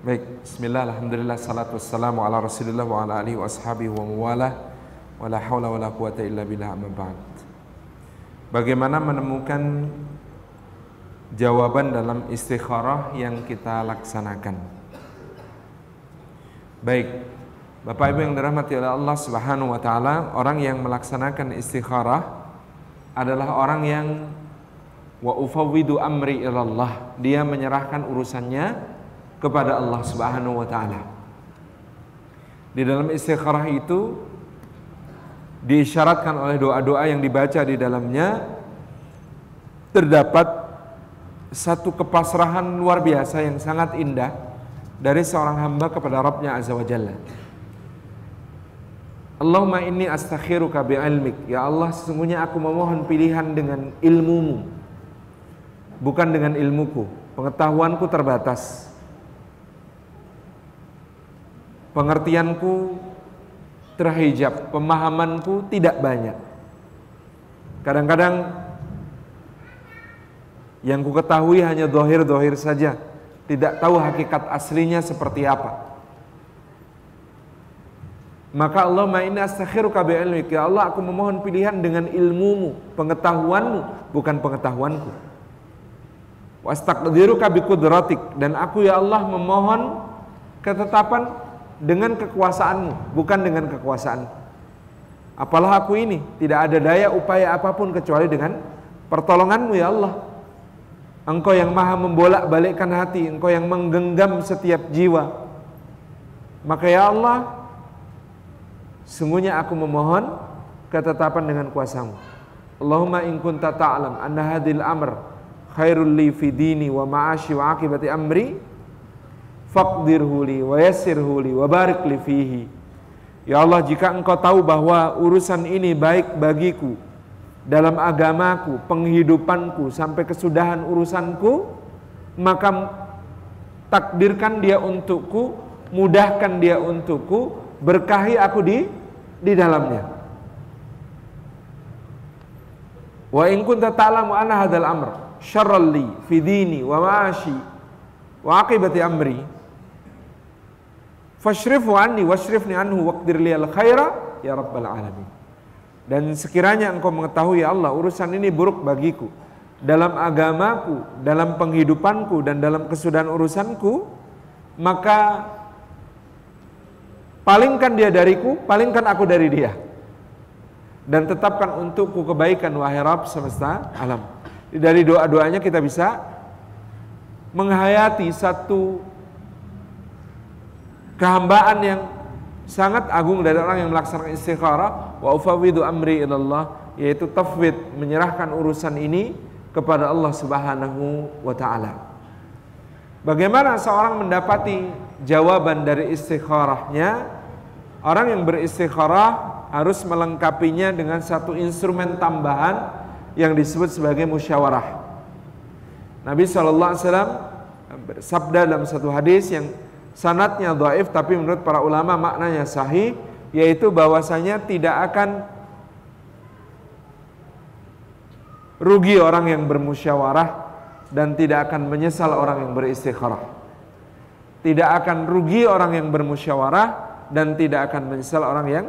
Baik, bismillah, alhamdulillah, salatu wassalamu ala rasulillah wa ala alihi wa ashabihi wa muwalah wa la hawla wa la quwata illa billah amma ba'd. Bagaimana menemukan jawaban dalam istikharah yang kita laksanakan? Baik, Bapak Ibu yang dirahmati oleh Allah Subhanahu wa taala, orang yang melaksanakan istikharah adalah orang yang wa ufawwidu amri ilallah. Dia menyerahkan urusannya kepada Allah Subhanahu wa taala. Di dalam istikharah itu diisyaratkan oleh doa-doa yang dibaca di dalamnya terdapat satu kepasrahan luar biasa yang sangat indah dari seorang hamba kepada Rabbnya Azza wa Jalla. Allahumma inni astakhiruka bi'ilmik. Ya Allah, sesungguhnya aku memohon pilihan dengan ilmumu. Bukan dengan ilmuku. Pengetahuanku terbatas. Pengertianku terhijab, pemahamanku tidak banyak. Kadang-kadang yang ku ketahui hanya dohir-dohir saja, tidak tahu hakikat aslinya seperti apa. Maka Allah inna astakhiruka bi'ilmik. Ya Allah, aku memohon pilihan dengan ilmumu, pengetahuanmu, bukan pengetahuanku. Wastaqdiruka biqudratik. Dan aku ya Allah memohon ketetapan dengan kekuasaanmu, bukan dengan kekuasaan. Apalah aku ini, tidak ada daya upaya apa pun kecuali dengan pertolonganmu ya Allah. Engkau yang maha membolak-balikkan hati, engkau yang menggenggam setiap jiwa. Maka ya Allah, sungguhnya aku memohon ketetapan dengan kuasamu. Allahumma in kunta ta'lam anna hadil amr khairul li fi dini wa ma'ashi wa akibati amri faqdirhu li wa yassirhu li wa barik li fihi. Ya Allah, jika Engkau tahu bahwa urusan ini baik bagiku dalam agamaku, penghidupanku sampai kesudahan urusanku, maka takdirkan dia untukku, mudahkan dia untukku, berkahi aku di di dalamnya. Wa in kunta ta'lamu anna hadzal amr syarral li fi dini wa ma'ashi wa aqibati amri Fashrifu anni washrifni anhu waqdir liyal khaira ya rabbal alamin. Dan sekiranya engkau mengetahui ya Allah urusan ini buruk bagiku dalam agamaku, dalam penghidupanku dan dalam kesudahan urusanku, maka palingkan dia dariku, palingkan aku dari dia. Dan tetapkan untukku kebaikan wahai Rabb semesta alam. Dari doa-doanya kita bisa menghayati satu kehambaan yang sangat agung dari orang yang melaksanakan istikharah wa ufawidu amri ilallah yaitu tafwid menyerahkan urusan ini kepada Allah Subhanahu wa taala. Bagaimana seorang mendapati jawaban dari istikharahnya? Orang yang beristikharah harus melengkapinya dengan satu instrumen tambahan yang disebut sebagai musyawarah. Nabi SAW bersabda dalam satu hadis yang sanatnya dhaif tapi menurut para ulama maknanya sahih yaitu bahwasanya tidak akan rugi orang yang bermusyawarah dan tidak akan menyesal orang yang beristikharah. Tidak akan rugi orang yang bermusyawarah dan tidak akan menyesal orang yang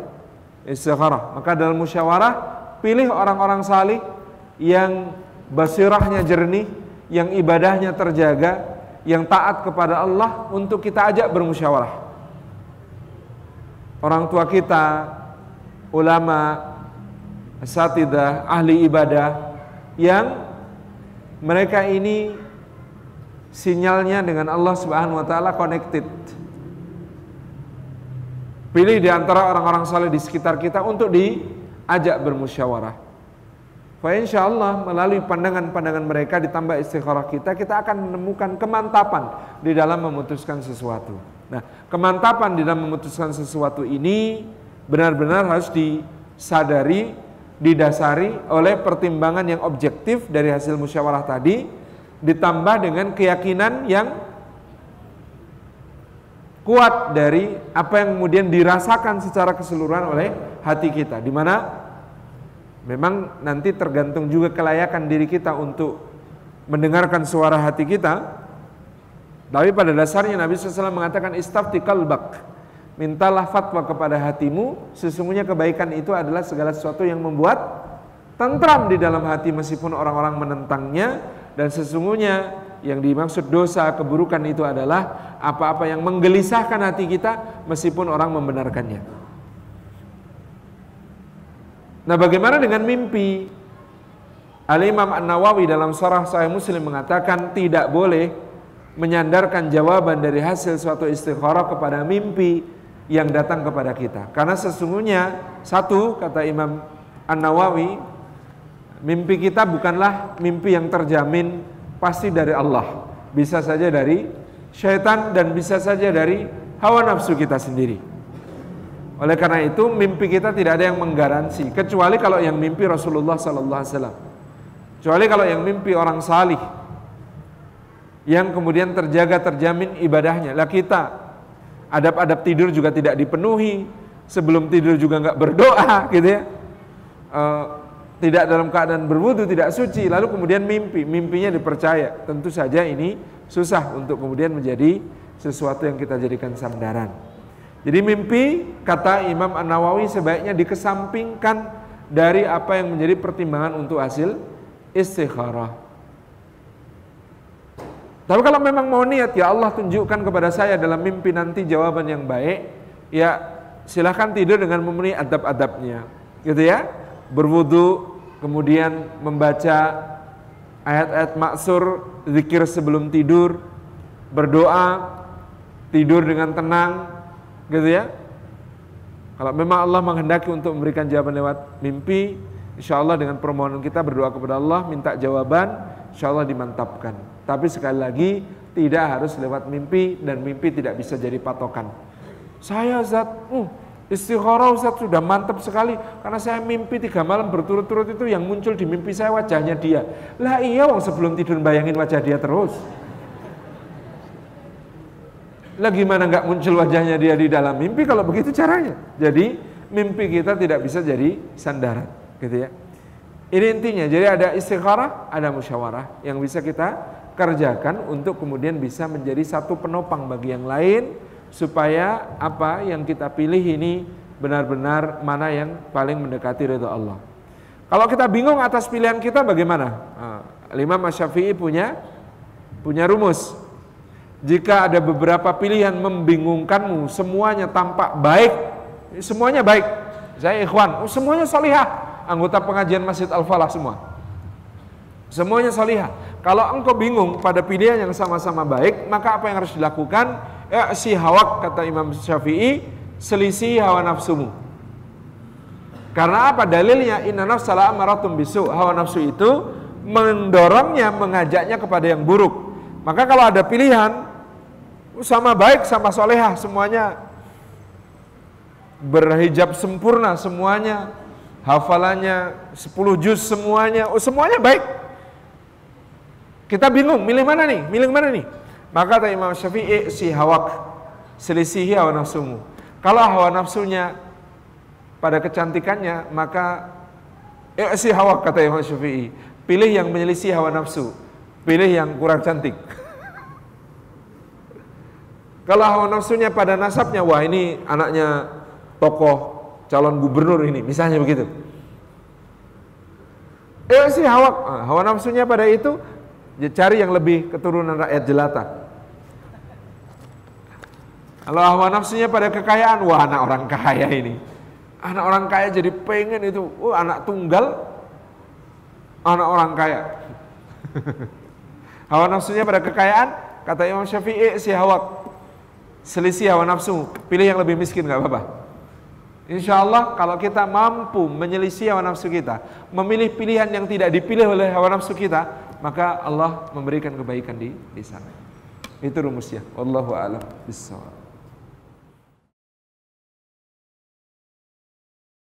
istikharah. Maka dalam musyawarah pilih orang-orang salih yang basirahnya jernih, yang ibadahnya terjaga, yang taat kepada Allah untuk kita ajak bermusyawarah. Orang tua kita, ulama, asatidah, ahli ibadah yang mereka ini sinyalnya dengan Allah Subhanahu wa taala connected. Pilih di antara orang-orang saleh di sekitar kita untuk diajak bermusyawarah. Fa insya Allah melalui pandangan-pandangan mereka ditambah istikharah kita, kita akan menemukan kemantapan di dalam memutuskan sesuatu. Nah, kemantapan di dalam memutuskan sesuatu ini benar-benar harus disadari, didasari oleh pertimbangan yang objektif dari hasil musyawarah tadi, ditambah dengan keyakinan yang kuat dari apa yang kemudian dirasakan secara keseluruhan oleh hati kita, di mana Memang nanti tergantung juga kelayakan diri kita untuk mendengarkan suara hati kita. Tapi pada dasarnya Nabi SAW mengatakan istafti kalbak. Mintalah fatwa kepada hatimu, sesungguhnya kebaikan itu adalah segala sesuatu yang membuat tentram di dalam hati meskipun orang-orang menentangnya dan sesungguhnya yang dimaksud dosa keburukan itu adalah apa-apa yang menggelisahkan hati kita meskipun orang membenarkannya. Nah, bagaimana dengan mimpi? Al-Imam An-Nawawi dalam Surah Sahih Muslim mengatakan tidak boleh menyandarkan jawaban dari hasil suatu istikharah kepada mimpi yang datang kepada kita. Karena sesungguhnya satu kata Imam An-Nawawi Mimpi kita bukanlah mimpi yang terjamin pasti dari Allah. Bisa saja dari syaitan dan bisa saja dari hawa nafsu kita sendiri. Oleh karena itu mimpi kita tidak ada yang menggaransi kecuali kalau yang mimpi Rasulullah sallallahu alaihi wasallam. Kecuali kalau yang mimpi orang salih yang kemudian terjaga terjamin ibadahnya. Lah kita adab-adab tidur juga tidak dipenuhi, sebelum tidur juga nggak berdoa gitu ya. Uh, tidak dalam keadaan berwudu, tidak suci, lalu kemudian mimpi, mimpinya dipercaya. Tentu saja ini susah untuk kemudian menjadi sesuatu yang kita jadikan sandaran. Jadi mimpi, kata Imam An-Nawawi sebaiknya dikesampingkan dari apa yang menjadi pertimbangan untuk hasil istikharah. Tapi kalau memang mau niat, ya Allah tunjukkan kepada saya dalam mimpi nanti jawaban yang baik, ya silahkan tidur dengan memenuhi adab-adabnya. Gitu ya, berwudu, kemudian membaca ayat-ayat maksur, zikir sebelum tidur, berdoa, tidur dengan tenang, gitu ya. Kalau memang Allah menghendaki untuk memberikan jawaban lewat mimpi, insya Allah dengan permohonan kita berdoa kepada Allah, minta jawaban, insya Allah dimantapkan. Tapi sekali lagi, tidak harus lewat mimpi dan mimpi tidak bisa jadi patokan. Saya zat, uh, Istikharah Ustaz sudah mantap sekali karena saya mimpi tiga malam berturut-turut itu yang muncul di mimpi saya wajahnya dia. Lah iya wong sebelum tidur bayangin wajah dia terus. Lah gimana nggak muncul wajahnya dia di dalam mimpi kalau begitu caranya. Jadi mimpi kita tidak bisa jadi sandaran, gitu ya. Ini intinya. Jadi ada istikharah, ada musyawarah yang bisa kita kerjakan untuk kemudian bisa menjadi satu penopang bagi yang lain supaya apa yang kita pilih ini benar-benar mana yang paling mendekati ridho Allah. Kalau kita bingung atas pilihan kita bagaimana? Nah, Imam Syafi'i punya punya rumus. Jika ada beberapa pilihan membingungkanmu, semuanya tampak baik, semuanya baik. Saya ikhwan, oh, semuanya solihah, anggota pengajian Masjid Al-Falah semua. Semuanya solihah. Kalau engkau bingung pada pilihan yang sama-sama baik, maka apa yang harus dilakukan? Ya, si hawak kata Imam Syafi'i selisih hawa nafsumu. Karena apa dalilnya? Inna nafsala amaratum bisu. Hawa nafsu itu mendorongnya, mengajaknya kepada yang buruk. Maka kalau ada pilihan sama baik sama solehah semuanya. Berhijab sempurna semuanya. Hafalannya 10 juz semuanya. Oh semuanya baik. Kita bingung milih mana nih? Milih mana nih? Maka kata Imam Syafi'i si hawak selisihi hawa nafsumu. Kalau hawa nafsunya pada kecantikannya maka si hawak kata Imam Syafi'i. Pilih yang menyelisih hawa nafsu, pilih yang kurang cantik. Kalau hawa nafsunya pada nasabnya, wah ini anaknya tokoh calon gubernur ini, misalnya begitu. Eh si hawak, ah, hawa nafsunya pada itu cari yang lebih keturunan rakyat jelata. Kalau hawa nafsunya pada kekayaan, wah anak orang kaya ini. Anak orang kaya jadi pengen itu, oh anak tunggal, anak orang kaya. hawa nafsunya pada kekayaan, kata Imam Syafi'i si hawa selisih hawa nafsu, pilih yang lebih miskin nggak apa-apa. Insya Allah kalau kita mampu menyelisih hawa nafsu kita, memilih pilihan yang tidak dipilih oleh hawa nafsu kita, maka Allah memberikan kebaikan di di sana. Itu rumusnya. Wallahu a'lam.